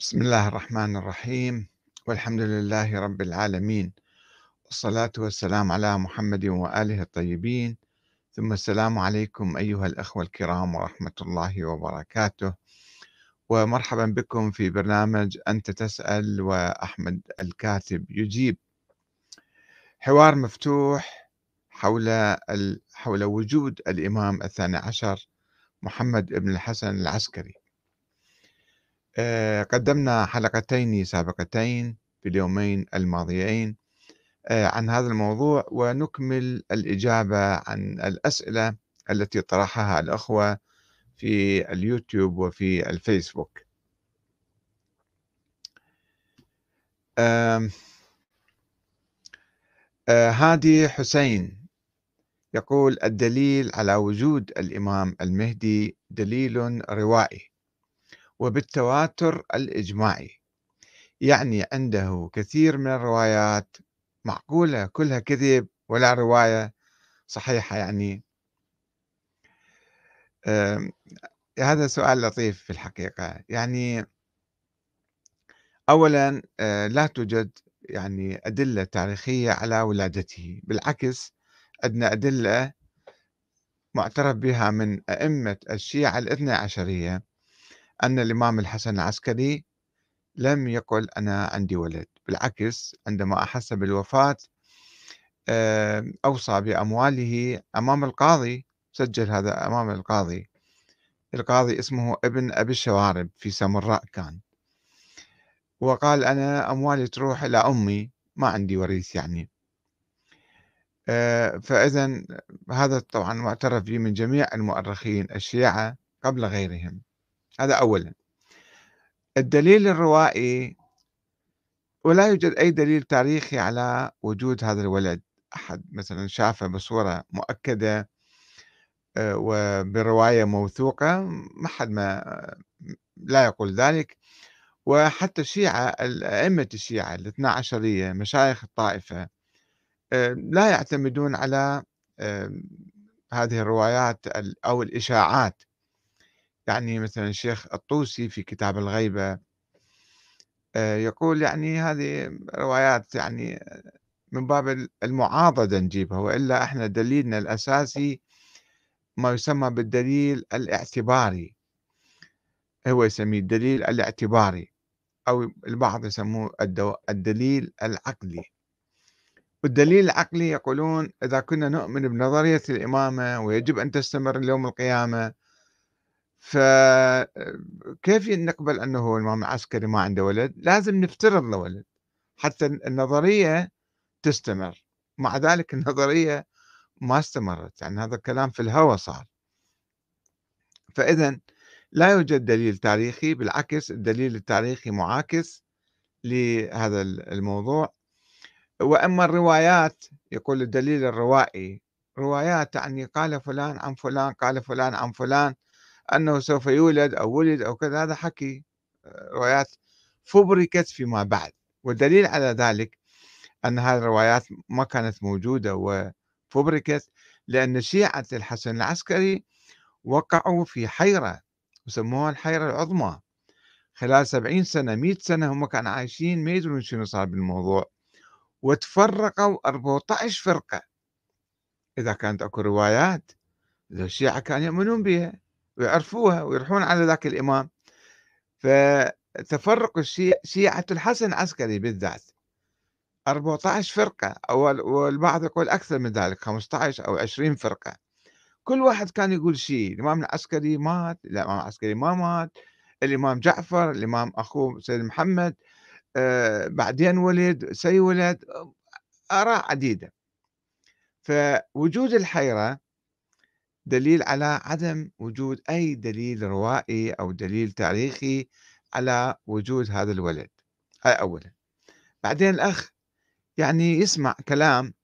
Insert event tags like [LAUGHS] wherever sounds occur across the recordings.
بسم الله الرحمن الرحيم. والحمد لله رب العالمين. والصلاة والسلام على محمد وآله الطيبين. ثم السلام عليكم أيها الأخوة الكرام ورحمة الله وبركاته. ومرحبا بكم في برنامج أنت تسأل وأحمد الكاتب يجيب. حوار مفتوح حول حول وجود الإمام الثاني عشر محمد بن الحسن العسكري. قدمنا حلقتين سابقتين في اليومين الماضيين آه، عن هذا الموضوع ونكمل الإجابة عن الأسئلة التي طرحها الأخوة في اليوتيوب وفي الفيسبوك. آه، هادي حسين يقول الدليل على وجود الإمام المهدي دليل روائي. وبالتواتر الإجماعي. يعني عنده كثير من الروايات معقولة كلها كذب ولا رواية صحيحة يعني. هذا سؤال لطيف في الحقيقة. يعني أولا آه، لا توجد يعني أدلة تاريخية على ولادته. بالعكس عندنا أدلة معترف بها من أئمة الشيعة الاثنى عشرية. أن الإمام الحسن العسكري لم يقل أنا عندي ولد بالعكس عندما أحس بالوفاة أوصى بأمواله أمام القاضي سجل هذا أمام القاضي. القاضي اسمه ابن أبي الشوارب في سامراء كان. وقال أنا أموالي تروح إلى أمي ما عندي وريث يعني. فإذا هذا طبعا معترف به من جميع المؤرخين الشيعة قبل غيرهم. هذا أولا. الدليل الروائي ولا يوجد أي دليل تاريخي على وجود هذا الولد. أحد مثلا شافه بصورة مؤكدة آه، وبرواية موثوقة ما حد ما لا يقول ذلك. وحتى الشيعة أئمة الشيعة الاثنى عشرية مشايخ الطائفة آه، لا يعتمدون على هذه الروايات أو الإشاعات. يعني مثلا الشيخ الطوسي في كتاب الغيبة آه، يقول يعني هذه روايات يعني من باب المعاضدة نجيبها وإلا إحنا دليلنا الأساسي ما يسمى بالدليل الاعتباري. هو يسميه الدليل الاعتباري أو البعض يسموه الدليل العقلي. والدليل العقلي يقولون إذا كنا نؤمن بنظرية الإمامة ويجب أن تستمر ليوم القيامة فكيف نقبل أنه الإمام العسكري ما عنده ولد؟ لازم نفترض له ولد حتى النظرية تستمر مع ذلك [LAUGHS] النظرية ما استمرت يعني هذا الكلام في الهوى صار. فإذا لا يوجد دليل تاريخي بالعكس الدليل التاريخي معاكس لهذا الموضوع. وأما الروايات يقول الدليل الروائي روايات يعني قال فلان عن فلان قال فلان عن فلان أنه سوف يولد أو ولد أو كذا هذا حكي آه، روايات فبركت فيما بعد. والدليل على ذلك أن هذه الروايات ما كانت موجودة وفبركت لأن شيعة الحسن العسكري وقعوا في حيرة وسموها الحيرة العظمى. خلال سبعين سنة مئة سنة هم كانوا عايشين ما يدرون شنو صار بالموضوع. وتفرقوا 14 فرقة. إذا كانت أكو روايات الشيعة كانوا يؤمنون بها. ويعرفوها ويروحون على ذاك الإمام. فتفرق الشيعة شيعة الحسن العسكري بالذات. 14 فرقة والبعض يقول أكثر من ذلك 15 أو 20 فرقة. كل واحد كان يقول شيء الإمام العسكري مات الإمام العسكري ما مات الإمام جعفر الإمام أخوه سيد محمد آه بعدين ولد سي ولد آراء عديدة. فوجود الحيرة دليل على عدم وجود أي دليل روائي أو دليل تاريخي على وجود هذا الولد هاي أولا. بعدين الأخ يعني يسمع كلام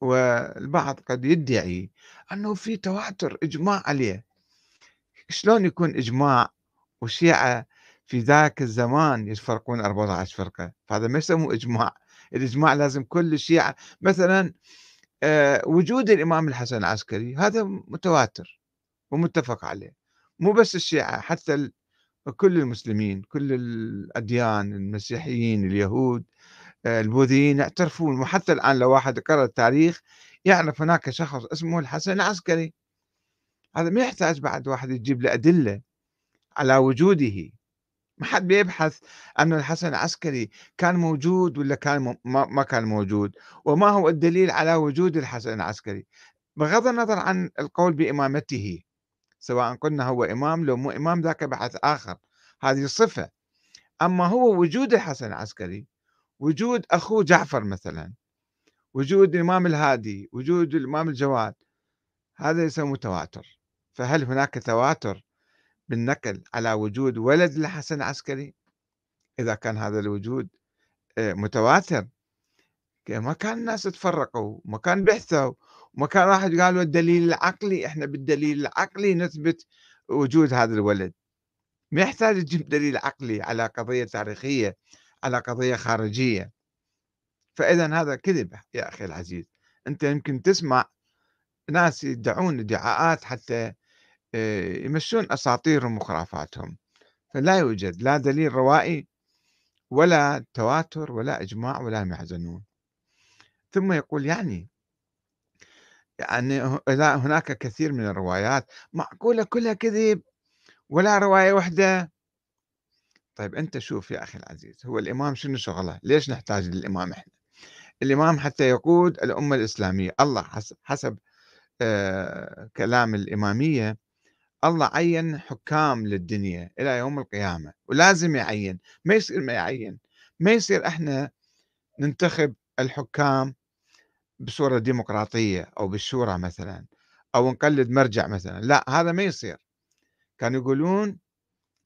والبعض قد يدعي أنه في تواتر إجماع عليه. شلون يكون إجماع والشيعة في ذاك الزمان يفرقون 14 فرقة؟ فهذا ما يسموه إجماع. الإجماع لازم كل الشيعة مثلا وجود الإمام الحسن العسكري هذا متواتر ومتفق عليه مو بس الشيعة حتى كل المسلمين كل الأديان المسيحيين اليهود آه، البوذيين يعترفون وحتى الآن لو واحد قرأ التاريخ يعرف هناك شخص اسمه الحسن العسكري. هذا ما يحتاج بعد واحد يجيب له أدلة على وجوده. ما حد بيبحث أن الحسن العسكري كان موجود ولا كان ما كان موجود وما هو الدليل على وجود الحسن العسكري. بغض النظر عن القول بإمامته سواء قلنا هو إمام لو مو إمام ذاك بحث آخر هذه صفة. أما هو وجود الحسن العسكري وجود أخوه جعفر مثلا وجود الإمام الهادي وجود الإمام الجواد هذا يسمى تواتر. فهل هناك تواتر بالنقل على وجود ولد لحسن العسكري إذا كان هذا الوجود آه، متواتر. ما كان الناس تفرقوا ما كان بحثوا ما كان واحد قالوا الدليل العقلي إحنا بالدليل العقلي نثبت وجود هذا الولد. ما يحتاج تجيب دليل عقلي على قضية تاريخية على قضية خارجية. فإذا هذا كذب يا أخي العزيز. أنت يمكن تسمع ناس يدعون ادعاءات حتى يمشون أساطيرهم وخرافاتهم. فلا يوجد لا دليل روائي ولا تواتر ولا إجماع ولا محزنون ثم يقول يعني يعني هناك كثير من الروايات معقولة كلها كذب ولا رواية واحدة. طيب أنت شوف يا أخي العزيز هو الإمام شنو شغله؟ ليش نحتاج للإمام إحنا؟ الإمام حتى يقود الأمة الإسلامية. الله حسب آه كلام الإمامية الله عين حكام للدنيا إلى يوم القيامة ولازم يعين ما يصير ما يعين ما يصير إحنا ننتخب الحكام بصورة ديمقراطية أو بالشورى مثلا أو نقلد مرجع مثلا لا هذا ما يصير. كانوا يقولون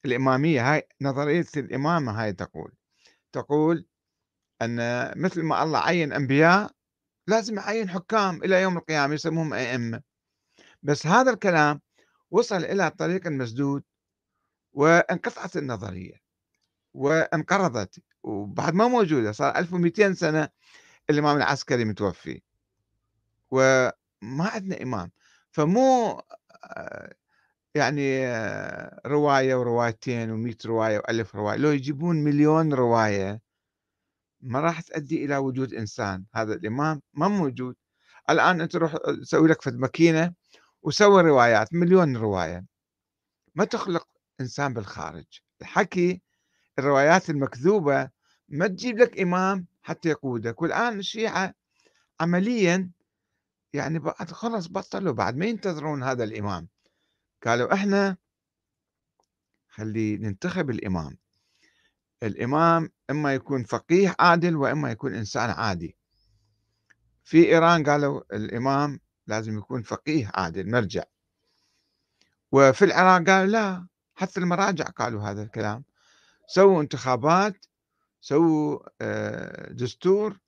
الإمامية هاي نظرية الإمامة هاي تقول تقول أن مثل ما الله عين أنبياء لازم يعين حكام إلى يوم القيامة يسموهم أئمة. بس هذا الكلام وصل إلى طريق مسدود وانقطعت النظرية وانقرضت وبعد ما موجودة صار 1200 سنة الإمام العسكري متوفي وما عندنا إمام. فمو آه، يعني آه، رواية وروايتين ومئة رواية وألف رواية. لو يجيبون مليون رواية ما راح تؤدي إلى وجود إنسان. هذا الإمام ما موجود. الآن أنت روح سوي لك فد ماكينة وسوي روايات مليون رواية. ما تخلق إنسان بالخارج. الحكي الروايات المكذوبة ما تجيب لك إمام حتى يقودك. والآن الشيعة عمليا يعني بعد خلص بطلوا بعد ما ينتظرون هذا الإمام. قالوا إحنا خلي ننتخب الإمام. الإمام إما يكون فقيه عادل وإما يكون إنسان عادي. في إيران قالوا الإمام لازم يكون فقيه عادل مرجع وفي العراق قالوا لا حتى المراجع قالوا هذا الكلام. سووا انتخابات سووا آه، دستور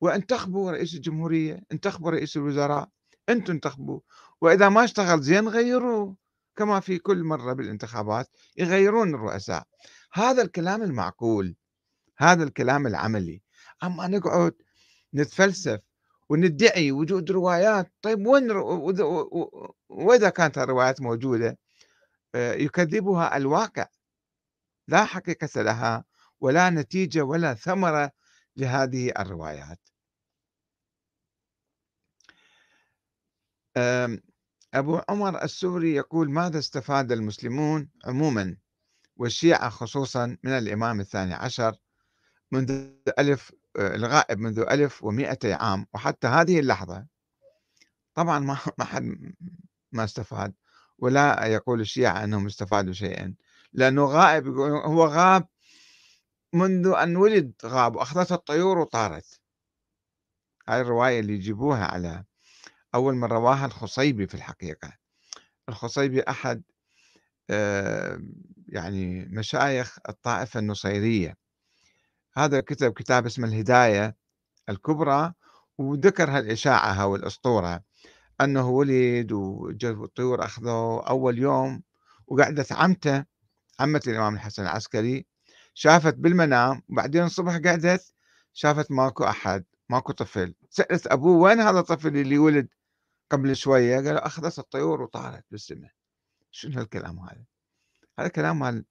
وانتخبوا رئيس الجمهورية انتخبوا رئيس الوزراء. أنتم انتخبوا. وإذا ما اشتغل زين غيروه كما في كل مرة بالانتخابات يغيرون الرؤساء. هذا الكلام المعقول هذا الكلام العملي. أما نقعد نتفلسف وندعي وجود روايات. طيب وين وإذا كانت الروايات موجودة؟ آه، يكذبها الواقع. لا حقيقة لها ولا نتيجة ولا ثمرة لهذه الروايات. أبو عمر السوري يقول ماذا استفاد المسلمون عموما والشيعة خصوصا من الإمام الثاني عشر منذ ألف الغائب منذ ألف ومئتي عام وحتى هذه اللحظة طبعا ما [LAUGHS] ما حد ما استفاد ولا يقول الشيعة أنهم استفادوا شيئا لأنه غائب هو غاب منذ أن ولد غاب وأخذته الطيور وطارت. هاي الرواية اللي يجيبوها على أول من رواها الخصيبي في الحقيقة. الخصيبي أحد آه، يعني مشايخ الطائفة النصيرية. هذا كتب كتاب اسمه الهداية الكبرى وذكر هالإشاعة أو الأسطورة أنه ولد والطيور أخذوه أول يوم وقعدت عمته عمة الإمام الحسن العسكري. شافت بالمنام وبعدين الصبح قعدت شافت ماكو أحد ماكو طفل. سألت أبوه وين هذا الطفل اللي ولد قبل شوية؟ قال أخذت الطيور وطارت بالسماء. شنو هالكلام هذا؟ هذا كلام مال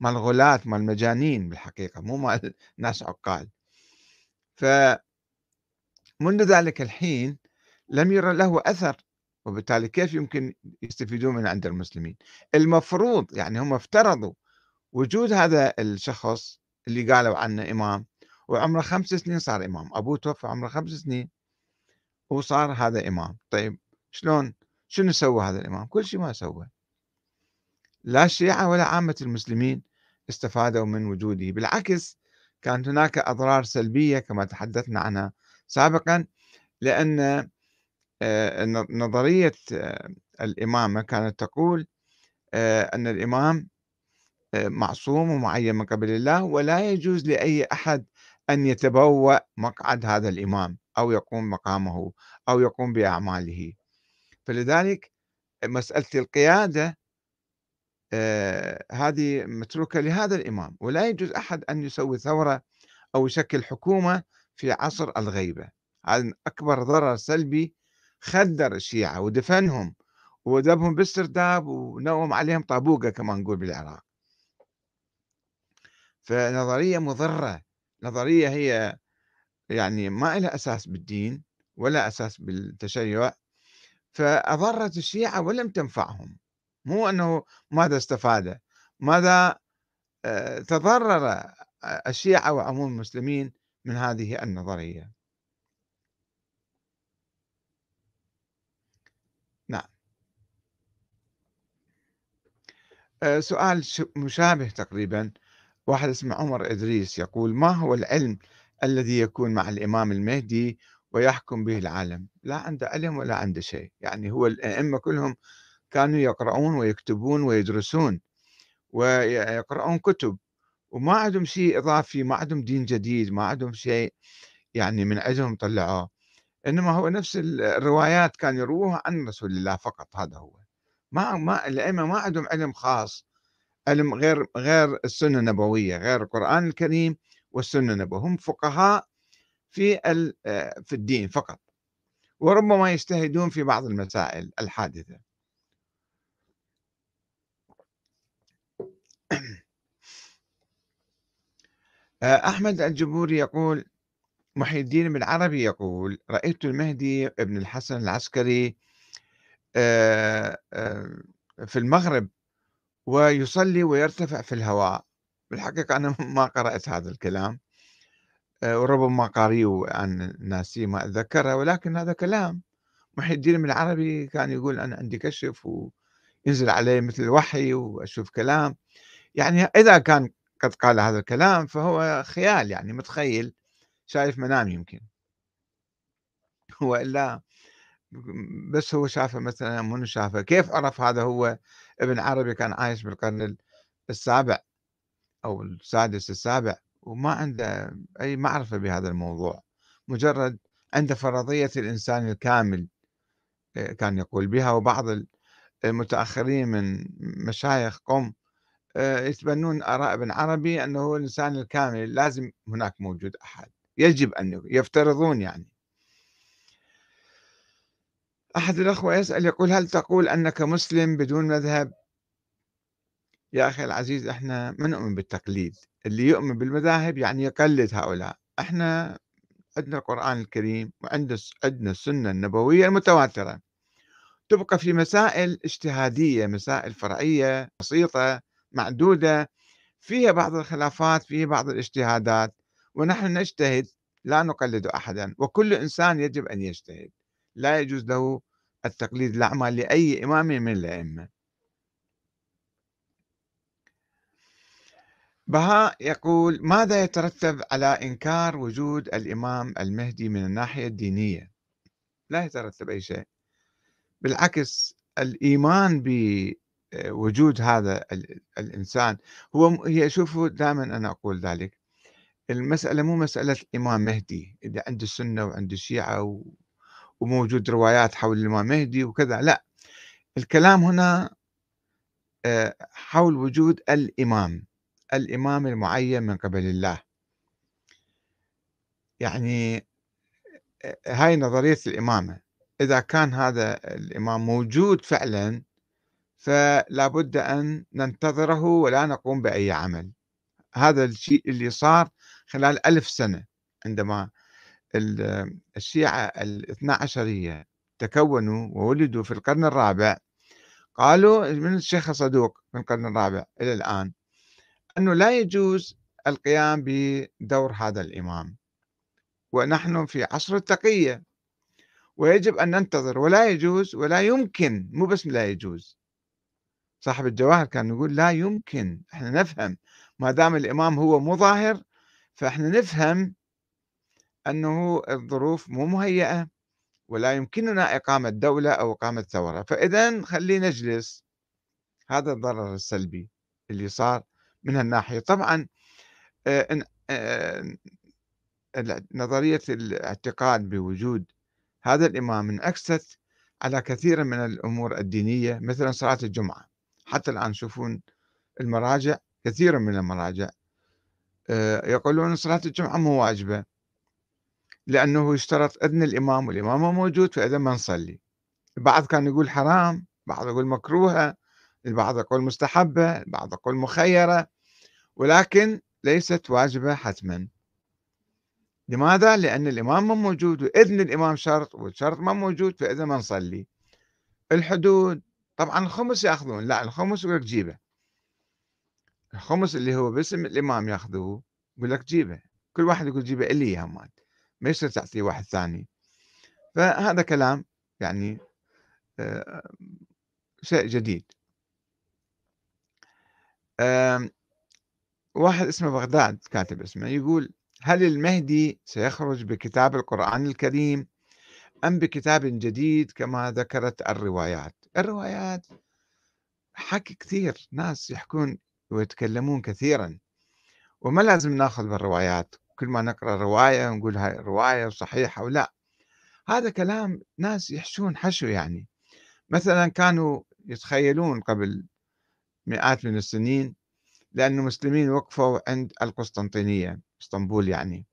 مال الغلاة مال المجانين بالحقيقة مو مال [LAUGHS] ناس عقال. ف منذ ذلك الحين لم يرى له أثر وبالتالي كيف يمكن يستفيدون من عند المسلمين؟ المفروض يعني هم افترضوا وجود هذا الشخص اللي قالوا عنه إمام وعمره خمس سنين صار إمام. أبوه توفى عمره خمس سنين وصار هذا إمام. طيب شلون؟ شنو سوى هذا الإمام؟ كل شيء ما سوى. لا الشيعة ولا عامة المسلمين استفادوا من وجوده بالعكس كانت هناك أضرار سلبية كما تحدثنا عنها. سابقا لأن آه، نظرية آه، الإمامة كانت تقول آه، أن الإمام معصوم ومعين من قبل الله ولا يجوز لأي أحد أن يتبوأ مقعد هذا الإمام أو يقوم مقامه أو يقوم بأعماله. فلذلك مسألة القيادة هذه متروكة لهذا الإمام ولا يجوز أحد أن يسوي ثورة أو يشكل حكومة في عصر الغيبة. هذا أكبر ضرر سلبي خدر الشيعة ودفنهم وذبهم بالسرداب ونوم عليهم طابوقة كما نقول بالعراق. فنظرية مضرة نظرية هي يعني ما لها أساس بالدين ولا أساس بالتشيع فأضرت الشيعة ولم تنفعهم. مو أنه ماذا استفاد ماذا آه، تضرر الشيعة وعموم المسلمين من هذه النظرية. نعم. آه، سؤال مشابه تقريبا. واحد اسمه عمر إدريس يقول ما هو العلم الذي يكون مع الإمام المهدي ويحكم به العالم؟ لا عنده علم ولا عنده شيء. يعني هو الأئمة كلهم كانوا يقرؤون ويكتبون ويدرسون ويقرؤون كتب وما عندهم شيء إضافي ما عندهم دين جديد ما عندهم شيء يعني من عندهم طلعوه. إنما هو نفس الروايات كان يروها عن رسول الله فقط هذا هو. ما ما الأئمة ما عندهم علم خاص علم غير غير السنة النبوية غير القرآن الكريم والسنة النبوية. هم فقهاء في في الدين فقط. وربما يجتهدون في بعض المسائل الحادثة. أحمد الجبوري يقول محي الدين بن عربي يقول رأيت المهدي ابن الحسن العسكري في المغرب ويصلي ويرتفع في الهواء. بالحقيقة أنا [LAUGHS] ما قرأت هذا الكلام وربما قاريه عن ناسي ما أتذكره ولكن هذا كلام. محي الدين بن العربي كان يقول أنا عندي كشف وينزل علي مثل الوحي وأشوف كلام. يعني إذا كان قد قال هذا الكلام فهو خيال يعني متخيل شايف منام يمكن. [LAUGHS] وإلا بس هو شافه مثلا منو شافه؟ كيف عرف هذا هو ابن عربي كان عايش بالقرن السابع أو السادس السابع وما عنده أي معرفة بهذا الموضوع. مجرد عنده فرضية الإنسان الكامل آه، كان يقول بها وبعض المتأخرين من مشايخ قم يتبنون آراء ابن عربي أنه هو الإنسان الكامل لازم هناك موجود أحد. يجب أن يفترضون يعني. أحد الأخوة يسأل يقول هل تقول أنك مسلم بدون مذهب؟ يا أخي العزيز إحنا ما نؤمن بالتقليد. اللي يؤمن بالمذاهب يعني يقلد هؤلاء. إحنا عندنا القرآن الكريم وعندنا عندنا السنة النبوية المتواترة. تبقى في مسائل اجتهادية مسائل فرعية بسيطة معدودة فيها بعض الخلافات فيها بعض الاجتهادات ونحن نجتهد لا نقلد أحدا وكل إنسان يجب أن يجتهد. لا يجوز له التقليد الأعمى لأي إمام من الأئمة. بهاء يقول ماذا يترتب على إنكار وجود الإمام المهدي من الناحية الدينية؟ لا يترتب أي شيء. بالعكس الإيمان بوجود هذا الإنسان. هو هي شوفوا دائما أنا أقول ذلك. المسألة مو مسألة إمام مهدي. إذا عند السنة وعند الشيعة وموجود روايات حول الإمام مهدي وكذا لا. الكلام هنا آه، حول وجود الإمام. الإمام المعين من قبل الله. يعني آه، هاي نظرية الإمامة. إذا كان هذا الإمام موجود فعلا فلا بد أن ننتظره ولا نقوم بأي عمل. هذا الشيء اللي صار خلال ألف سنة عندما الشيعة الاثنى عشرية تكونوا وولدوا في القرن الرابع قالوا من الشيخ صدوق من القرن الرابع إلى الآن أنه لا يجوز القيام بدور هذا الإمام. ونحن في عصر التقية ويجب أن ننتظر ولا يجوز ولا يمكن مو بس لا يجوز. صاحب الجواهر كان يقول لا يمكن إحنا نفهم. ما دام الإمام هو مظاهر فإحنا نفهم أنه الظروف مو مهيئة ولا يمكننا إقامة دولة أو إقامة ثورة. فإذا خلينا نجلس. هذا الضرر السلبي اللي صار من هالناحية. طبعا آه، آه، نظرية الاعتقاد بوجود هذا الإمام من أكست على كثير من الأمور الدينية مثلا صلاة الجمعة. حتى الآن تشوفون المراجع كثير من المراجع آه، يقولون صلاة الجمعة مو واجبة لأنه يشترط إذن الإمام والإمام موجود فإذا ما نصلي. البعض كان يقول حرام بعض يقول مكروهة البعض يقول مستحبة البعض يقول مخيرة ولكن ليست واجبة حتما. لماذا؟ لأن الإمام ما موجود وإذن الإمام شرط والشرط ما موجود فإذا ما نصلي. الحدود طبعا الخمس يأخذون. لا الخمس يقول لك جيبة. الخمس اللي هو باسم الإمام يأخذوه يقول لك جيبة. كل واحد يقول جيبة إلي إياها مات ما يصير تعطيه واحد ثاني. فهذا كلام يعني آه، شيء جديد. واحد اسمه بغداد كاتب اسمه يقول هل المهدي سيخرج بكتاب القرآن الكريم أم بكتاب جديد كما ذكرت الروايات؟ الروايات. حكي كثير ناس يحكون ويتكلمون كثيرا وما لازم ناخذ بالروايات. كل ما نقرأ رواية نقول هاي رواية صحيحة ولا. هذا كلام ناس يحشون حشو يعني. مثلا كانوا يتخيلون قبل مئات من السنين لأن المسلمين وقفوا عند القسطنطينية إسطنبول يعني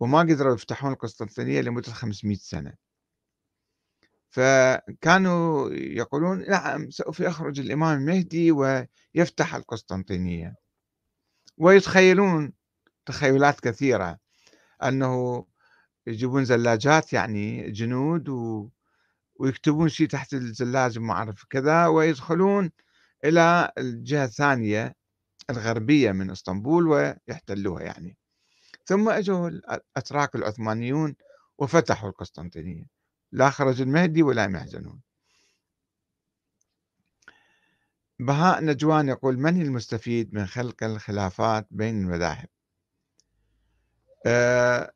وما قدروا يفتحون القسطنطينية لمدة 500 سنة. فكانوا يقولون نعم سوف يخرج الإمام المهدي ويفتح القسطنطينية. ويتخيلون تخيلات كثيرة أنه يجيبون زلاجات يعني جنود و... ويكتبون شيء تحت الزلاج ما أعرف كذا ويدخلون إلى الجهة الثانية الغربية من إسطنبول ويحتلوها يعني. ثم أجوا الأتراك العثمانيون وفتحوا القسطنطينية. لا خرج المهدي ولا يحزنون بهاء نجوان يقول من المستفيد من خلق الخلافات بين المذاهب؟ أه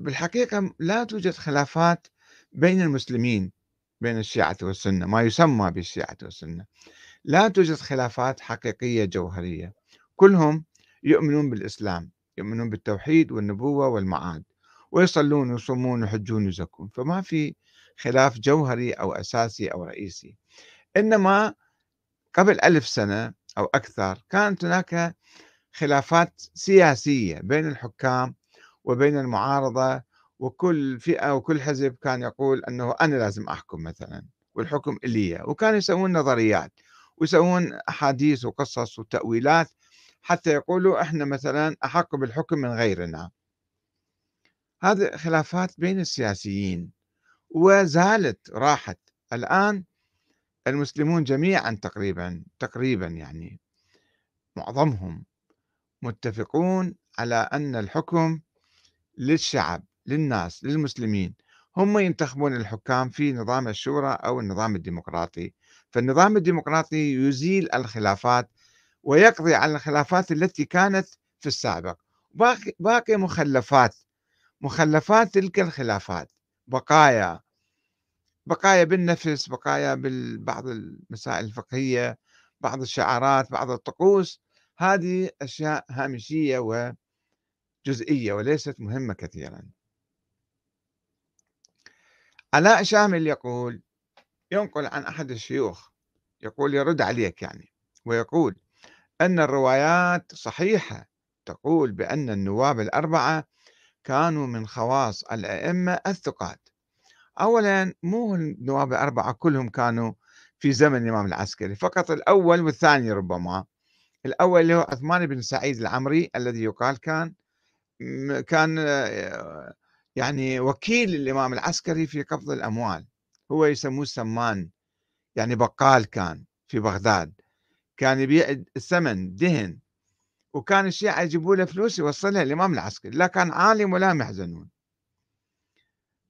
بالحقيقة لا توجد خلافات بين المسلمين بين الشيعة والسنة ما يسمى بالشيعة والسنة. لا توجد خلافات حقيقية جوهرية. كلهم يؤمنون بالإسلام يؤمنون بالتوحيد والنبوة والمعاد. ويصلون ويصومون ويحجون ويزكون. فما في خلاف جوهري أو أساسي أو رئيسي. إنما قبل ألف سنة أو أكثر كانت هناك خلافات سياسية بين الحكام وبين المعارضة وكل فئة وكل حزب كان يقول أنه أنا لازم أحكم مثلا والحكم إلي. وكانوا يسوون نظريات ويسوون أحاديث وقصص وتأويلات حتى يقولوا إحنا مثلا أحق بالحكم من غيرنا. هذه خلافات بين السياسيين وزالت راحت. الآن المسلمون جميعا تقريبا تقريبا يعني معظمهم متفقون على أن الحكم للشعب للناس للمسلمين. هم ينتخبون الحكام في نظام الشورى أو النظام الديمقراطي. فالنظام الديمقراطي يزيل الخلافات ويقضي على الخلافات التي كانت في السابق. باقي, باقي مخلفات مخلفات تلك الخلافات. بقايا بقايا بالنفس بقايا ببعض المسائل الفقهية بعض الشعارات بعض الطقوس. هذه أشياء هامشية وجزئية وليست مهمة كثيرا. علاء شامل يقول ينقل عن أحد الشيوخ يقول يرد عليك يعني ويقول أن الروايات صحيحة تقول بأن النواب الأربعة كانوا من خواص الأئمة الثقات. أولا مو النواب الأربعة كلهم كانوا في زمن الإمام العسكري فقط الأول والثاني ربما. الأول اللي هو عثمان بن سعيد العمري الذي يقال كان كان آه، يعني وكيل الإمام العسكري في قبض الأموال. هو يسموه سمان يعني بقال كان في بغداد. كان يبيع الثمن دهن. وكان الشيعة يجيبوا له فلوس يوصلها للإمام العسكري لا كان عالم ولا محزنون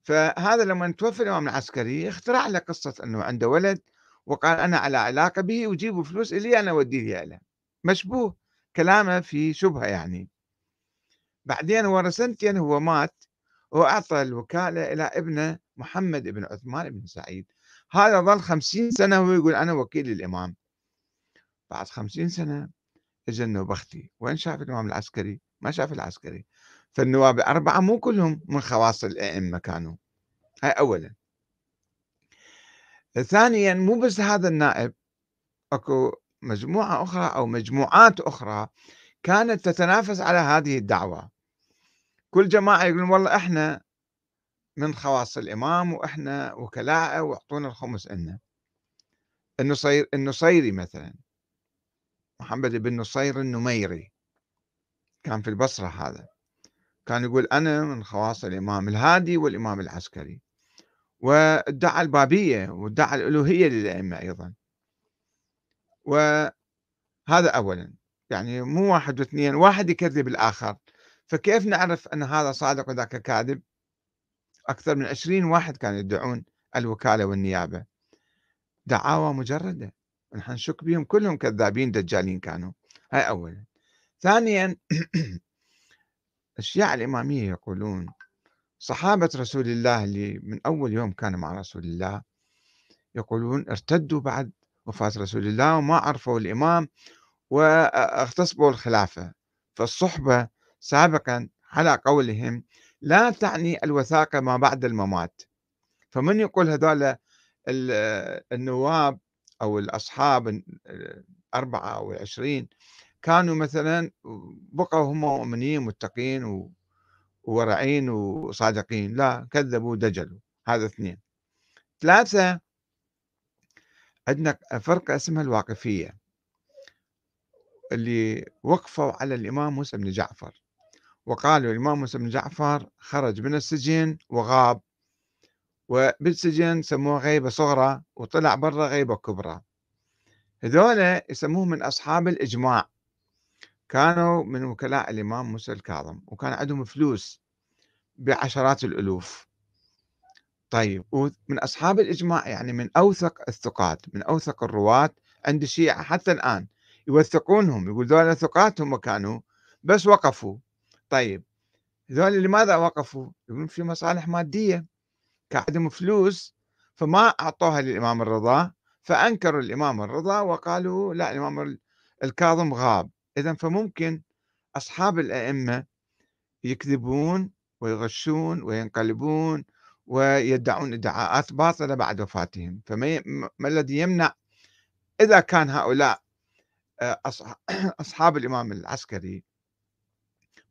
فهذا لما توفى الإمام العسكري اخترع له قصة أنه عنده ولد وقال أنا على علاقة به وجيبوا فلوس إلي أنا أوديه له مشبوه كلامه في شبهة يعني. بعدين ورا سنتين هو مات وأعطى الوكالة إلى ابنه محمد بن عثمان بن سعيد. هذا ظل خمسين سنة وهو يقول أنا وكيل الإمام. بعد خمسين سنة اجى بختي وين شاف الإمام العسكري؟ ما شاف العسكري. فالنواب الأربعة مو كلهم من خواص الأئمة كانوا. هاي أولا. ثانيا مو بس هذا النائب أكو مجموعة أخرى أو مجموعات أخرى كانت تتنافس على هذه الدعوة. كل جماعة يقولون والله إحنا من خواص الإمام وإحنا وكلاء وأعطونا الخمس إلنا النصير النصيري مثلا. محمد بن نصير النميري كان في البصرة هذا. كان يقول أنا من خواص الإمام الهادي والإمام العسكري وادعى البابية وادعى الألوهية للأئمة أيضا. وهذا أولا. يعني مو واحد واثنين واحد يكذب الآخر. فكيف نعرف أن هذا صادق وذاك كاذب؟ أكثر من عشرين واحد كانوا يدعون الوكالة والنيابة. دعاوى مجردة. نحن نشك بهم كلهم كذابين دجالين كانوا. هاي أولا. ثانيا [CLEARS THROAT] الشيعة الإمامية يقولون صحابة رسول الله اللي من أول يوم كانوا مع رسول الله يقولون ارتدوا بعد وفاة رسول الله وما عرفوا الإمام واغتصبوا الخلافة. فالصحبة سابقا على قولهم لا تعني الوثاقة ما بعد الممات. فمن يقول هذول النواب أو الأصحاب الأربعة أو العشرين كانوا مثلا بقوا هم مؤمنين متقين وورعين وصادقين لا كذبوا دجلوا هذا اثنين. ثلاثة عندنا فرقة اسمها الواقفية اللي وقفوا على الإمام موسى بن جعفر وقالوا الإمام موسى بن جعفر خرج من السجن وغاب. وبالسجن سموه غيبة صغرى وطلع برا غيبة كبرى. هذول يسموهم من أصحاب الإجماع. كانوا من وكلاء الإمام موسى الكاظم وكان عندهم فلوس بعشرات الألوف. طيب ومن أصحاب الإجماع يعني من أوثق الثقات من أوثق الرواة عند الشيعة حتى الآن. يوثقونهم يقول ذولا ثقات هم كانوا بس وقفوا. طيب هذول لماذا وقفوا؟ يقولون في مصالح مادية. كان عندهم فلوس فما أعطوها للإمام الرضا فأنكروا الإمام الرضا وقالوا لا الإمام الكاظم غاب. إذا فممكن أصحاب الأئمة يكذبون ويغشون وينقلبون ويدعون ادعاءات باطلة بعد وفاتهم. فما ما الذي يمنع إذا كان هؤلاء آه، [CLEARS THROAT] أصحاب الإمام العسكري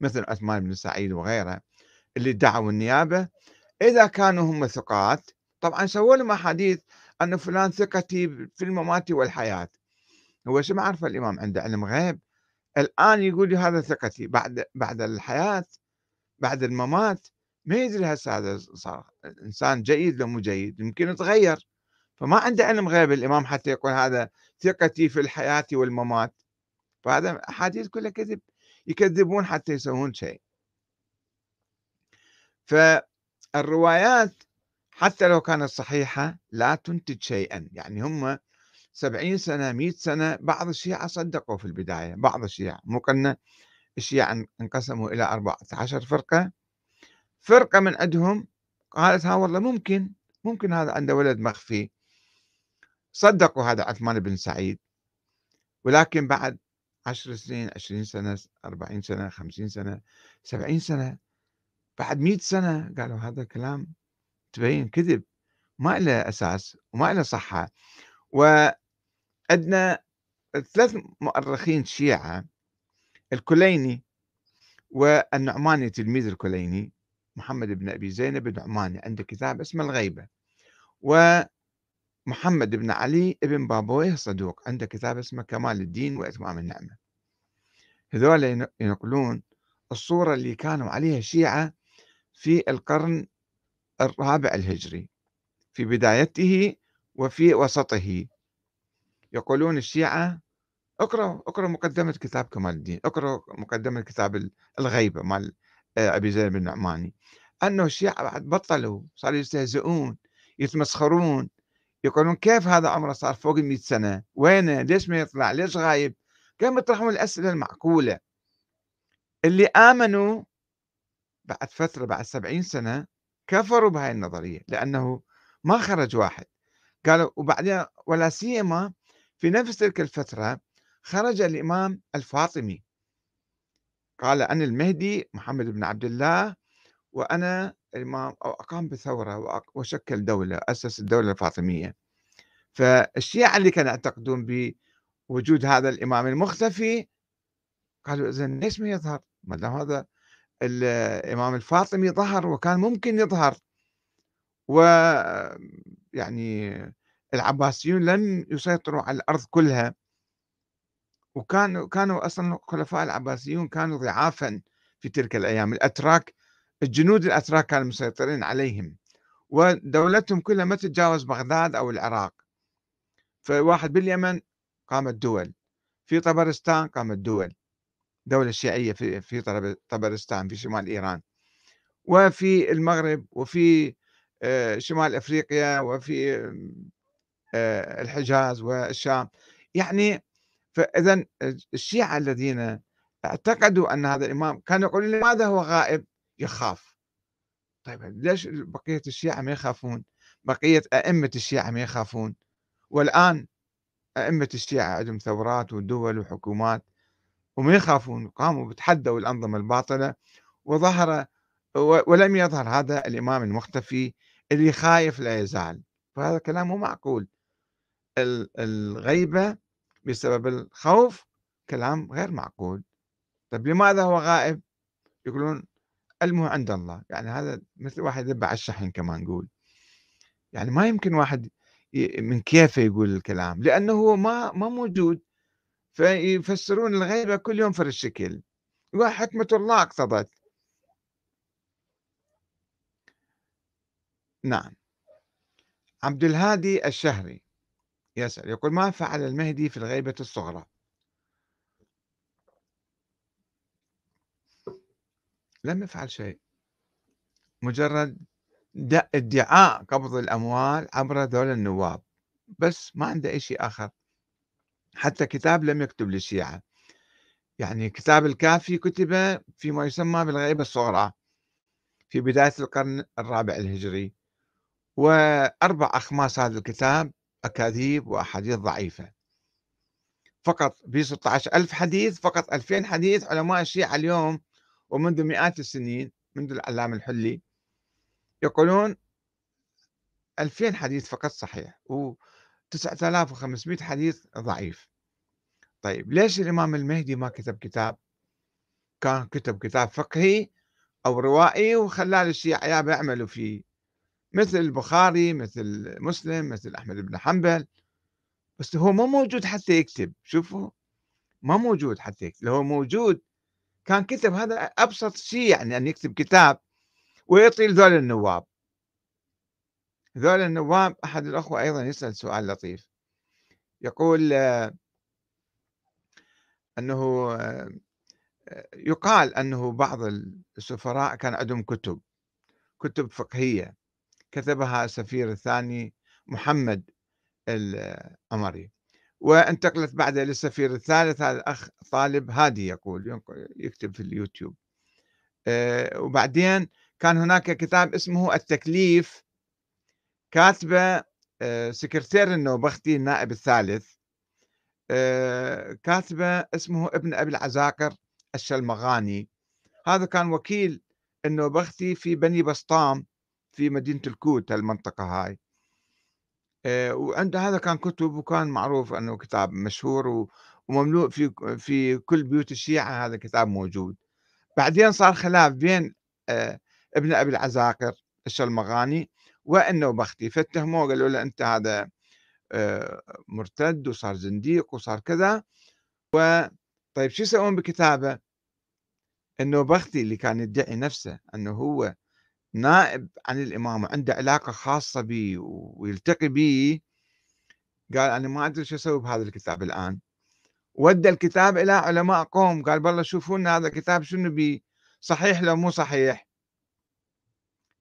مثل عثمان بن سعيد وغيره اللي ادعوا النيابة إذا كانوا هم ثقات طبعا سووا لهم أحاديث أن فلان ثقتي في الممات والحياة. هو شو ما عرف الإمام عنده؟ علم غيب. الآن يقول لي هذا ثقتي بعد بعد الحياة بعد الممات. ما يدري هسه هذا صار إنسان جيد لو مو جيد يمكن يتغير. فما عنده علم غيب الإمام حتى يقول هذا ثقتي في الحياة والممات. فهذا أحاديث كلها كذب يكذبون حتى يسوون شيء. فالروايات حتى لو كانت صحيحة لا تنتج شيئا. يعني هم سبعين سنة مئة سنة بعض الشيعة صدقوا في البداية بعض الشيعة. مو قلنا الشيعة انقسموا إلى أربعة عشر فرقة. فرقة من عندهم قالت ها والله ممكن ممكن هذا عنده ولد مخفي. صدقوا هذا عثمان بن سعيد. ولكن بعد عشر سنين عشرين سنة أربعين سنة خمسين سنة سبعين سنة بعد مئة سنة قالوا هذا كلام تبين كذب ما له أساس وما له صحة. وعندنا ثلاث مؤرخين شيعة الكليني والنعماني تلميذ الكليني محمد بن أبي زينب النعماني عنده كتاب اسمه الغيبة. و محمد بن علي بن بابويه صدوق عنده كتاب اسمه كمال الدين وإتمام النعمة. هذول ينقلون الصورة اللي كانوا عليها الشيعة في القرن الرابع الهجري في بدايته وفي وسطه. يقولون الشيعة اقرأ اقرأ مقدمة كتاب كمال الدين اقرأ مقدمة كتاب الغيبة مال آه، أبي زيد بن النعماني أنه الشيعة بعد بطلوا صاروا يستهزئون يتمسخرون. يقولون كيف هذا عمره صار فوق المئة سنة؟ وينه؟ ليش ما يطلع؟ ليش غايب؟ كانوا يطرحون الأسئلة المعقولة. اللي آمنوا بعد فترة بعد سبعين سنة كفروا بهاي النظرية لأنه ما خرج واحد. قالوا وبعدين ولا سيما في نفس تلك الفترة خرج الإمام الفاطمي. قال أنا المهدي محمد بن عبد الله وأنا الإمام أقام بثورة وشكل دولة أسس الدولة الفاطمية. فالشيعة اللي كانوا يعتقدون بوجود هذا الإمام المختفي قالوا إذا ليش ما يظهر؟ ما دام هذا الإمام الفاطمي ظهر وكان ممكن يظهر. و يعني العباسيون لم يسيطروا على الأرض كلها. وكانوا كانوا أصلا الخلفاء العباسيون كانوا ضعافا في تلك الأيام. الأتراك الجنود الأتراك كانوا مسيطرين عليهم. ودولتهم كلها ما تتجاوز بغداد أو العراق. فواحد باليمن قامت دول في طبرستان قامت دول دولة شيعية في في طبرستان في شمال إيران. وفي المغرب وفي آه، شمال أفريقيا وفي آه، الحجاز والشام. يعني فإذا الشيعة الذين اعتقدوا أن هذا الإمام كانوا يقولون لماذا هو غائب؟ يخاف. طيب ليش بقية الشيعة ما يخافون؟ بقية أئمة الشيعة ما يخافون؟ والآن أئمة الشيعة عندهم ثورات ودول وحكومات. وما يخافون قاموا بتحدوا الأنظمة الباطلة وظهر ولم يظهر هذا الإمام المختفي اللي خايف لا يزال. فهذا كلام مو معقول. الغيبة بسبب الخوف كلام غير معقول. طيب لماذا هو غائب؟ يقولون علمه عند الله. يعني هذا مثل واحد يذبح الشحن كما نقول. يعني ما يمكن واحد من كيفه يقول الكلام لأنه ما ما موجود. فيفسرون الغيبة كل يوم فرد الشكل وحكمة الله أقتضت. نعم. عبد الهادي الشهري يسأل يقول ما فعل المهدي في الغيبة الصغرى؟ لم يفعل شيء. مجرد ادعاء قبض الأموال عبر ذول النواب. بس ما عنده شيء آخر. حتى كتاب لم يكتب للشيعة. يعني كتاب الكافي كتب فيما يسمى بالغيبة الصغرى في بداية القرن الرابع الهجري. وأربع أخماس هذا الكتاب أكاذيب وأحاديث ضعيفة. فقط في 16 ألف حديث فقط 2000 حديث علماء الشيعة اليوم ومنذ مئات السنين منذ العلام الحلي يقولون 2000 حديث فقط صحيح. 9500 حديث ضعيف. طيب ليش الإمام المهدي ما كتب كتاب؟ كان كتب كتاب فقهي أو روائي وخلاه للشيعة يعملوا فيه. مثل البخاري مثل مسلم مثل أحمد بن حنبل. بس هو ما موجود حتى يكتب شوفوا. ما موجود حتى يكتب. هو موجود كان كتب هذا أبسط شيء يعني أن يكتب كتاب ويعطي ذول النواب. ذول النواب أحد الأخوة أيضا يسأل سؤال لطيف. يقول أنه يقال أنه بعض السفراء كان عندهم كتب كتب فقهية. كتبها السفير الثاني محمد الأمري. وانتقلت بعدها للسفير الثالث هذا الأخ طالب هادي يقول يكتب في اليوتيوب. آه، وبعدين كان هناك كتاب اسمه التكليف كاتبة آه، سكرتير النوبختي النائب الثالث آه، كاتبة اسمه ابن أبي العزاقر الشلمغاني. هذا كان وكيل النوبختي في بني بسطام في مدينة الكوت المنطقة هاي. آه، وعنده هذا كان كتب وكان معروف إنه كتاب مشهور ومملوء في في كل بيوت الشيعة هذا الكتاب موجود. بعدين صار خلاف بين ابن أبي العزاقر الشلمغاني وإنه بختي فاتهموه قالوا له أنت هذا آه، مرتد وصار زنديق وصار كذا. و طيب شو يسوون بكتابه؟ إنه بختي اللي كان يدعي نفسه إنه هو نائب عن الإمام وعنده علاقة خاصة به ويلتقي به قال أنا ما أدري شو أسوي بهذا الكتاب الآن. ودى الكتاب إلى علماء قوم قال بالله شوفوا لنا هذا الكتاب شنو بيه صحيح لو مو صحيح؟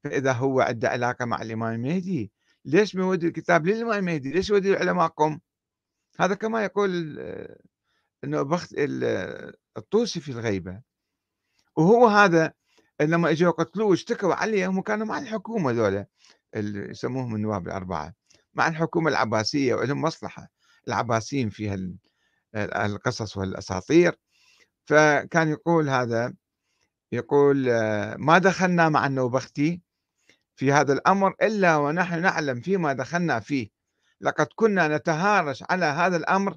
فإذا هو عنده علاقة مع الإمام المهدي ليش يودي الكتاب للإمام المهدي؟ ليش يودي العلماء قوم هذا كما يقول إنه بخت الطوسي في الغيبة. وهو هذا لما إجوا قتلوه اشتكوا عليه هم كانوا مع الحكومة ذولا اللي يسموهم النواب الأربعة مع الحكومة العباسية ولهم مصلحة العباسيين في القصص والأساطير. فكان يقول هذا يقول ما دخلنا مع النوبختي في هذا الأمر إلا ونحن نعلم فيما دخلنا فيه. لقد كنا نتهارش على هذا الأمر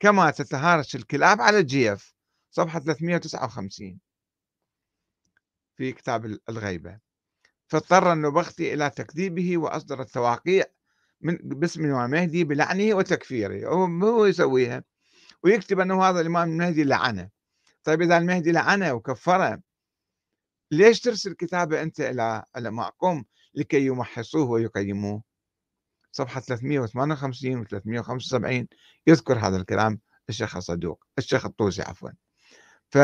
كما تتهارش الكلاب على الجيف. صفحة 359 في كتاب الغيبة. فاضطر النبختي إلى تكذيبه وأصدر التواقيع من باسم الإمام المهدي بلعنه وتكفيره. هو يسويها. ويكتب أنه هذا الإمام المهدي لعنه. طيب إذا المهدي لعنه وكفره ليش ترسل كتابة أنت إلى علماء قوم لكي يمحصوه ويقيموه؟ صفحة 358 و 375 يذكر هذا الكلام الشيخ الصدوق الشيخ الطوسي عفوا. ف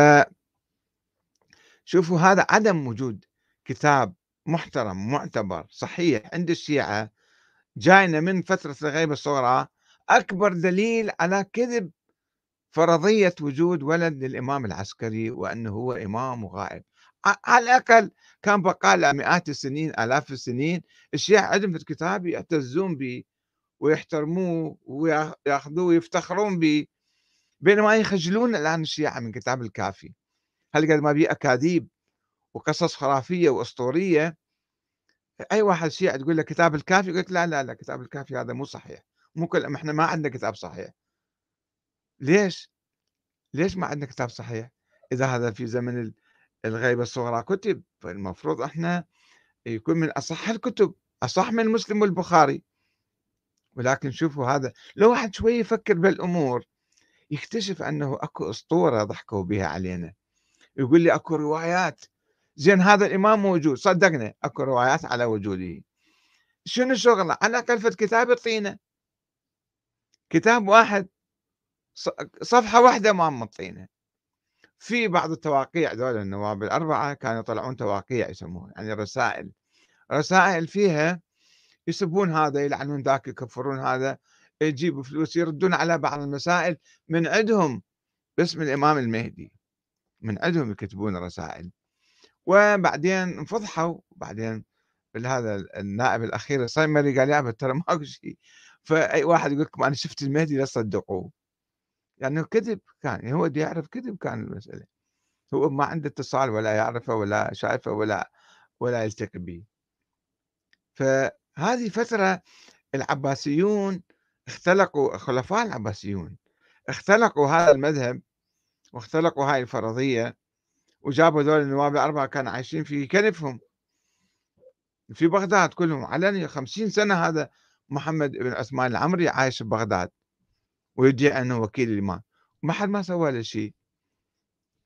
شوفوا هذا عدم وجود كتاب محترم معتبر صحيح عند الشيعة جاينا من فترة الغيبة الصغرى أكبر دليل على كذب فرضية وجود ولد للإمام العسكري وأنه هو إمام وغائب على الأقل كان بقى مئات السنين آلاف السنين الشيعة عندهم في الكتاب يعتزون به ويحترموه ويأخذوه ويفتخرون به بينما يخجلون الآن الشيعة من كتاب الكافي. هل قد ما بيه أكاذيب وقصص خرافية وأسطورية؟ أي واحد شيعي تقول له كتاب الكافي؟ يقول لا لا لا كتاب الكافي هذا مو صحيح. مو كل إحنا ما عندنا كتاب صحيح. ليش؟ ليش ما عندنا كتاب صحيح؟ إذا هذا في زمن الغيبة الصغرى. كتب فالمفروض إحنا يكون من أصح الكتب أصح من مسلم والبخاري. ولكن شوفوا هذا لو واحد شوي يفكر بالأمور يكتشف أنه أكو أسطورة ضحكوا بها علينا. يقول لي أكو روايات. زين هذا الإمام موجود. صدقنا أكو روايات على وجوده. شنو شغله؟ على الاقل فد كتاب يعطينا. كتاب واحد صفحة واحدة ما مطينا في بعض التواقيع ذول النواب الأربعة كانوا يطلعون تواقيع يسموها يعني رسائل. رسائل فيها يسبون هذا يلعنون ذاك يكفرون هذا يجيبوا فلوس يردون على بعض المسائل. من عندهم باسم الإمام المهدي من عندهم يكتبون رسائل. وبعدين فضحوا بعدين هذا النائب الأخير الصيمري قال يا ترى ماكو شيء. فأي واحد يقول لكم أنا شفت المهدي لا تصدقوه يعني كذب كان يعني هو يعرف كذب كان المسألة. هو ما عنده اتصال ولا يعرفه ولا شايفه ولا ولا يلتقي به فهذه فترة العباسيون اختلقوا خلفاء العباسيون اختلقوا هذا المذهب واختلقوا هاي الفرضية وجابوا ذول النواب الأربعة كانوا عايشين في كنفهم. في بغداد كلهم علني خمسين سنة هذا محمد بن عثمان العمري عايش ببغداد. ويدعي أنه وكيل الإمام ما حد ما سوى له شيء.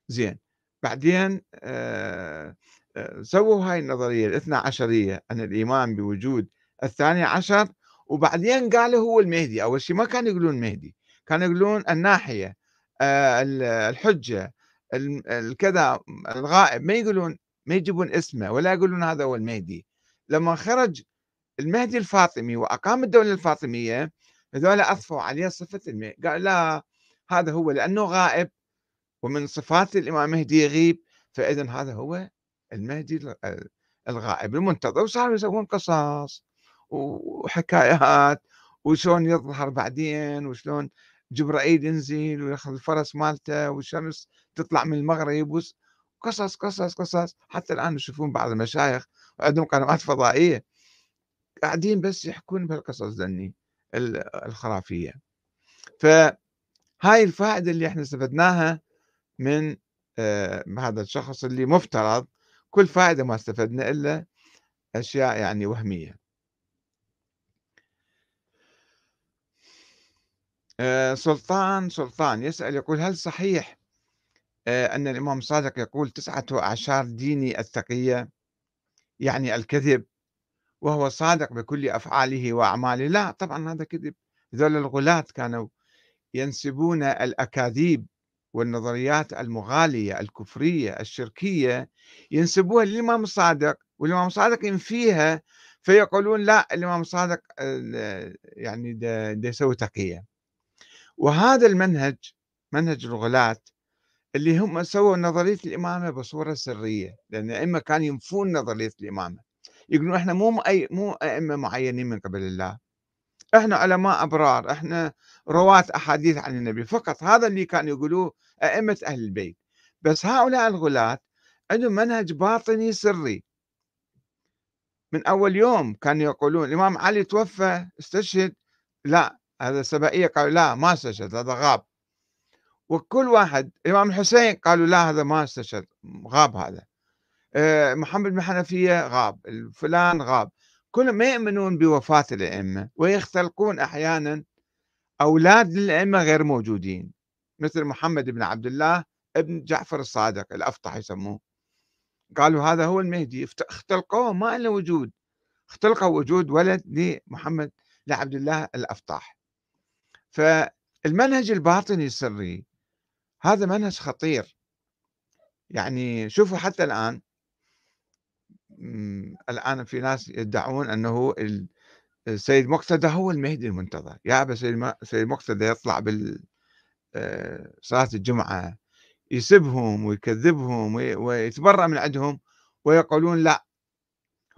زين. بعدين آه آه سووا هاي النظرية الاثنى عشرية أن الإمام بوجود الثاني عشر وبعدين قالوا هو المهدي. أول شيء ما كانوا يقولون المهدي كانوا يقولون الناحية آه، الحجة الكذا الغائب. ما يقولون ما يجيبون اسمه ولا يقولون هذا هو المهدي. لما خرج المهدي الفاطمي وأقام الدولة الفاطمية هذول أضفوا عليه صفة المهدي قال لا هذا هو لأنه غائب ومن صفات الإمام المهدي يغيب فإذا هذا هو المهدي الغائب المنتظر وصاروا يسوون قصص وحكايات وشلون يظهر بعدين وشلون جبرائيل ينزل ويأخذ الفرس مالته والشمس تطلع من المغرب قصص قصص قصص حتى الآن يشوفون بعض المشايخ وعندهم قنوات فضائية قاعدين بس يحكون بهالقصص ذني. الخرافية. فهاي الفائدة اللي إحنا استفدناها من آه هذا الشخص اللي مفترض كل فائدة ما استفدنا إلا أشياء يعني وهمية. آه، سلطان سلطان يسأل يقول هل صحيح آه، أن الإمام الصادق يقول تسعة أعشار ديني التقية؟ يعني الكذب. وهو صادق بكل أفعاله وأعماله. لا طبعا هذا كذب. ذول الغلاة كانوا ينسبون الأكاذيب والنظريات المغالية الكفرية الشركية ينسبوها للإمام الصادق والإمام الصادق ينفيها فيقولون لا الإمام الصادق آه، يعني ده يسوي تقية وهذا المنهج منهج الغلاة اللي هم سووا نظرية الإمامة بصورة سرية لأن الأئمة كانوا ينفون نظرية الإمامة. يقولون إحنا مو أي مو أئمة معينين من قبل الله. إحنا علماء أبرار إحنا رواة أحاديث عن النبي. فقط هذا اللي كانوا يقولوه أئمة أهل البيت. بس هؤلاء الغلاة عندهم منهج باطني سري. من أول يوم كانوا يقولون الإمام علي توفى استشهد. لا هذا سبائية قالوا لا ما استشهد هذا غاب. وكل واحد الإمام الحسين قالوا لا هذا ما استشهد غاب هذا. محمد بن حنفية غاب فلان غاب. كلهم ما يؤمنون بوفاة الأئمة ويختلقون أحيانا أولاد للأئمة غير موجودين مثل محمد بن عبد الله ابن جعفر الصادق الأفطح يسموه. قالوا هذا هو المهدي اختلقوه ما له وجود. اختلقوا وجود ولد لمحمد لعبد الله الأفطاح فالمنهج الباطني السري هذا منهج خطير. يعني شوفوا حتى الآن الآن في ناس يدعون أنه السيد مقتدى هو المهدي المنتظر. يا أبا سيد مقتدى يطلع بال آه، صلاة الجمعة يسبهم ويكذبهم ويتبرأ من عندهم ويقولون لا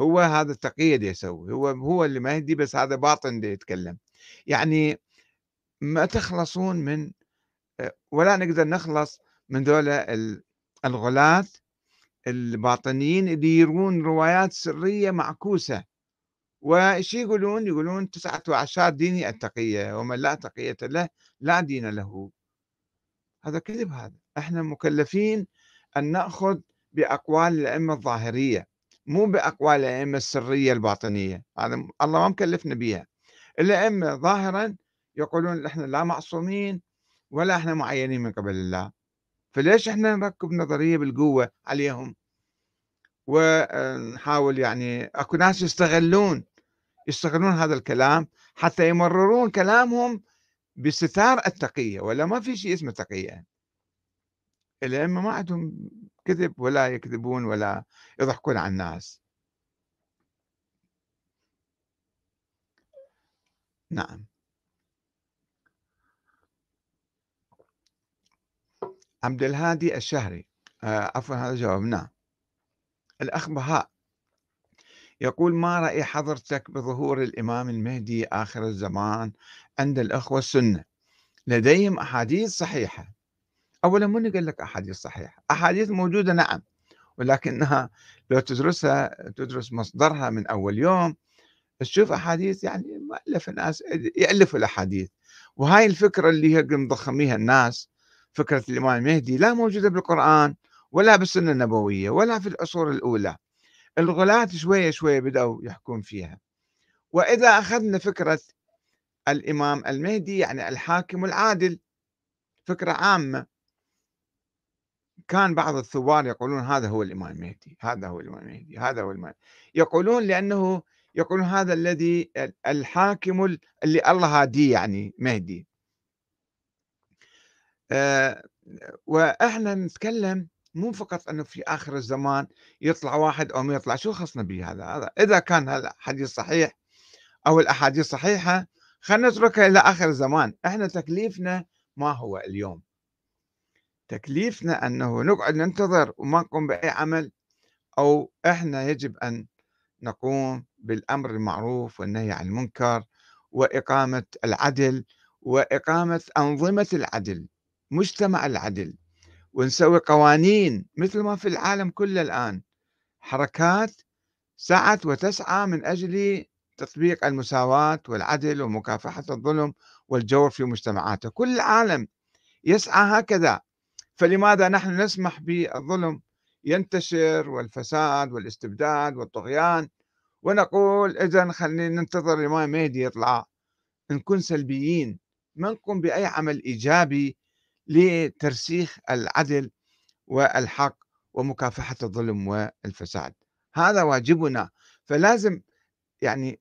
هو هذا التقية يسوي هو هو اللي مهدي بس هذا باطن دي يتكلم. يعني ما تخلصون من آه، ولا نقدر نخلص من ذولا الغلاة الباطنيين اللي يروون روايات سرية معكوسة. وش يقولون؟ يقولون تسعة وعشر ديني التقية ومن لا تقية له لا دين له. هذا كذب هذا. إحنا مكلفين أن نأخذ بأقوال الأئمة الظاهرية مو بأقوال الأئمة السرية الباطنية. هذا الله ما مكلفنا بها الأئمة ظاهرا يقولون إحنا لا معصومين ولا إحنا معينين من قبل الله. فليش إحنا نركب نظرية بالقوة عليهم؟ ونحاول يعني أكو ناس يستغلون يستغلون هذا الكلام حتى يمررون كلامهم بستار التقية ولا ما في شيء اسمه تقية. الأئمة ما عندهم كذب ولا يكذبون ولا يضحكون على الناس. نعم. عبد الهادي الشهري. آه عفوا هذا جوابنا نعم. الأخ بهاء يقول ما رأي حضرتك بظهور الإمام المهدي آخر الزمان عند الأخوة السنة؟ لديهم أحاديث صحيحة. أولا من قال لك أحاديث صحيحة؟ أحاديث موجودة نعم ولكنها لو تدرسها تدرس مصدرها من أول يوم تشوف أحاديث يعني مؤلف الناس يألفوا الأحاديث. وهاي الفكرة اللي هي مضخميها الناس فكرة الإمام المهدي لا موجودة بالقرآن ولا بالسنة النبوية ولا في العصور الأولى. الغلاة شوية شوية بدأوا يحكون فيها. وإذا أخذنا فكرة الإمام المهدي يعني الحاكم العادل فكرة عامة. كان بعض الثوار يقولون هذا هو الإمام المهدي هذا هو الإمام المهدي هذا هو الإمام يقولون لأنه يقولون هذا الذي الحاكم اللي الله هاديه يعني مهدي. وإحنا نتكلم مو فقط إنه في آخر الزمان يطلع واحد أو ما يطلع شو خصنا به هذا إذا كان هذا حديث صحيح أو الأحاديث صحيحة خلينا نتركها إلى آخر الزمان. إحنا تكليفنا ما هو اليوم. تكليفنا إنه نقعد ننتظر وما نقوم بأي عمل أو إحنا يجب أن نقوم بالأمر المعروف والنهي عن المنكر وإقامة العدل وإقامة أنظمة العدل. مجتمع العدل ونسوي قوانين مثل ما في العالم كله الآن. حركات سعت وتسعى من أجل تطبيق المساواة والعدل ومكافحة الظلم والجور في مجتمعاته. كل العالم يسعى هكذا. فلماذا نحن نسمح بالظلم ينتشر والفساد والاستبداد والطغيان؟ ونقول إذا خلينا ننتظر الإمام مهدي يطلع. نكون سلبيين. ما نقوم بأي عمل إيجابي لترسيخ العدل والحق ومكافحة الظلم والفساد. هذا واجبنا. فلازم يعني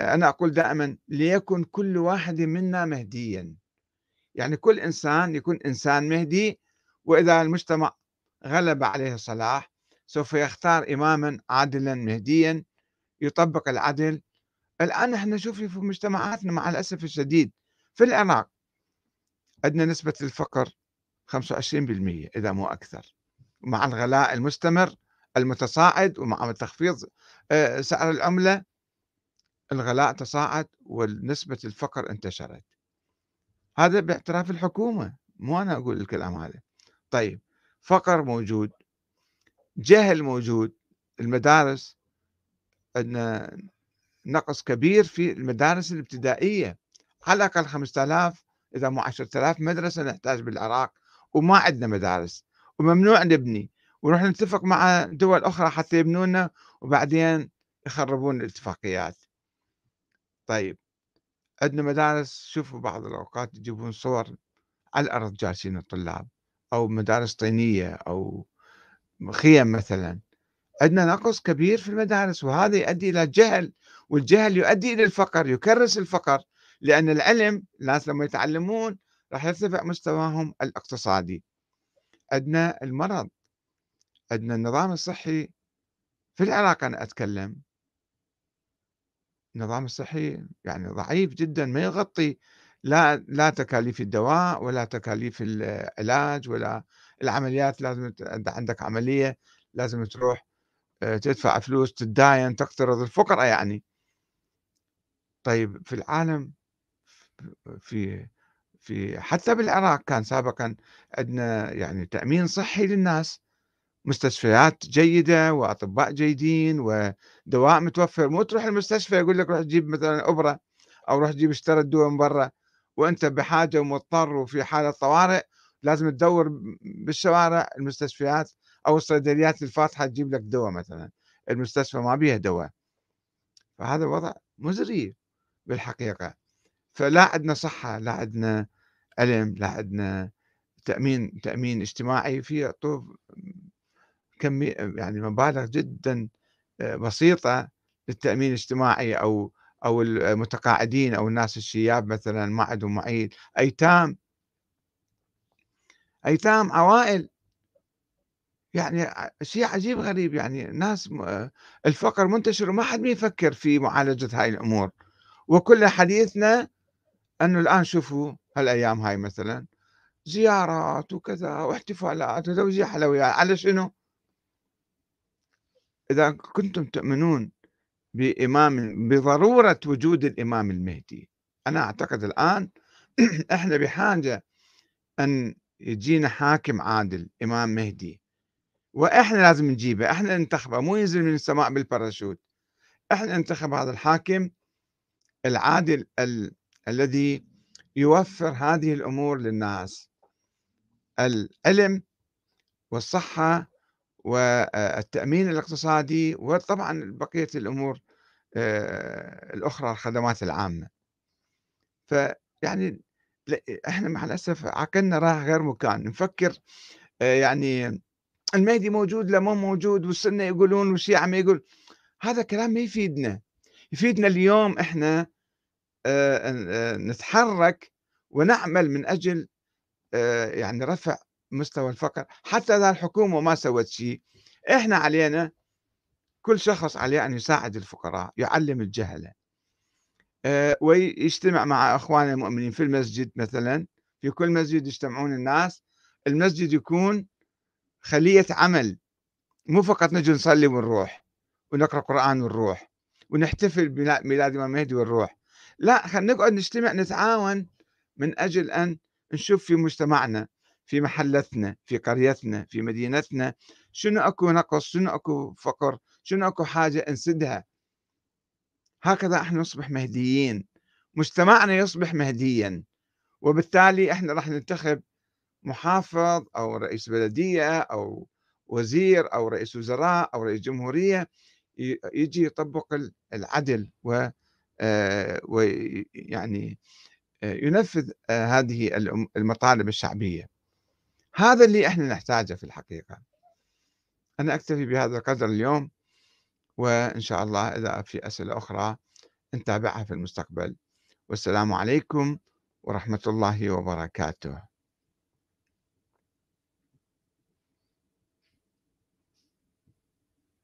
أنا أقول دائما ليكن كل واحد منا مهديا. يعني كل إنسان يكون إنسان مهدي وإذا المجتمع غلب عليه الصلاح سوف يختار إماما عادلا مهديا يطبق العدل. الآن إحنا نشوف في مجتمعاتنا مع الأسف الشديد في العراق عندنا نسبة الفقر 25% إذا مو أكثر. مع الغلاء المستمر المتصاعد ومع تخفيض آه، سعر العملة الغلاء تصاعد ونسبة الفقر انتشرت. هذا باعتراف الحكومة مو أنا أقول الكلام هذا. طيب فقر موجود جهل موجود المدارس عندنا نقص كبير في المدارس الابتدائية. على الأقل 5000 إذا مو 10000 مدرسة نحتاج بالعراق وما عندنا مدارس وممنوع نبني ونروح نتفق مع دول أخرى حتى يبنونا وبعدين يخربون الاتفاقيات. طيب عندنا مدارس شوفوا بعض الأوقات يجيبون صور على الأرض جالسين الطلاب أو مدارس طينية أو خيم مثلا. عندنا نقص كبير في المدارس وهذا يؤدي إلى جهل والجهل يؤدي إلى الفقر يكرس الفقر. لأن العلم الناس لما يتعلمون راح يرتفع مستواهم الاقتصادي. عندنا المرض عندنا النظام الصحي. في العراق أنا أتكلم. النظام الصحي يعني ضعيف جدا ما يغطي لا لا تكاليف الدواء ولا تكاليف العلاج ولا العمليات. لازم عندك عملية لازم تروح آه، تدفع فلوس تتداين تقترض. الفقراء يعني. طيب في العالم في في حتى بالعراق كان سابقا عندنا يعني تأمين صحي للناس مستشفيات جيدة وأطباء جيدين ودواء متوفر. مو تروح المستشفى يقول لك روح تجيب مثلا أبرة أو روح تجيب اشترى الدواء من برا وأنت بحاجة ومضطر وفي حالة طوارئ لازم تدور بالشوارع المستشفيات أو الصيدليات الفاتحة تجيب لك دواء مثلا. المستشفى ما بيها دواء. فهذا وضع مزري بالحقيقة. فلا عندنا صحة لا عندنا علم لا عندنا تأمين تأمين اجتماعي في يعطوه كمية يعني مبالغ جدا آه، بسيطة للتأمين الاجتماعي أو أو المتقاعدين أو الناس الشياب مثلا ما عندهم معيل أيتام أيتام عوائل. يعني شيء عجيب غريب يعني ناس الفقر منتشر وما حد يفكر في معالجة هاي الأمور. وكل حديثنا أنه الآن شوفوا هالأيام هاي مثلا زيارات وكذا واحتفالات وتوزيع حلويات على شنو؟ إذا كنتم تؤمنون بإمام بضرورة وجود الإمام المهدي أنا أعتقد الآن [CLEARS THROAT] إحنا بحاجة أن يجينا حاكم عادل إمام مهدي وإحنا لازم نجيبه إحنا ننتخبه مو ينزل من السماء بالباراشوت إحنا ننتخب هذا الحاكم العادل ال... الذي يوفر هذه الأمور للناس. العلم والصحة والتأمين الاقتصادي وطبعا بقية الأمور آه، الأخرى الخدمات العامة. فيعني إحنا مع الأسف عقلنا راح غير مكان. نفكر آه، يعني المهدي موجود لا مو موجود والسنة يقولون والشيعة ما يقول. هذا كلام ما يفيدنا. يفيدنا اليوم إحنا نتحرك ونعمل من أجل يعني رفع مستوى الفقر. حتى إذا الحكومة ما سوت شيء إحنا علينا كل شخص عليه أن يساعد الفقراء يعلم الجهلة. آه، ويجتمع مع أخواننا المؤمنين في المسجد مثلا. في كل مسجد يجتمعون الناس. المسجد يكون خلية عمل. مو فقط نجي نصلي ونروح ونقرأ قرآن ونروح ونحتفل بميلاد الإمام المهدي ونروح. لا خلينا نقعد نجتمع نتعاون من أجل أن نشوف في مجتمعنا في محلتنا في قريتنا في مدينتنا شنو أكو نقص شنو أكو فقر شنو أكو حاجة نسدها. هكذا إحنا نصبح مهديين. مجتمعنا يصبح مهديا. وبالتالي إحنا راح ننتخب محافظ أو رئيس بلدية أو وزير أو رئيس وزراء أو رئيس جمهورية يجي يطبق العدل و ويعني ينفذ هذه المطالب الشعبية. هذا اللي إحنا نحتاجه في الحقيقة. أنا أكتفي بهذا القدر اليوم وإن شاء الله إذا في أسئلة أخرى نتابعها في المستقبل. والسلام عليكم ورحمة الله وبركاته.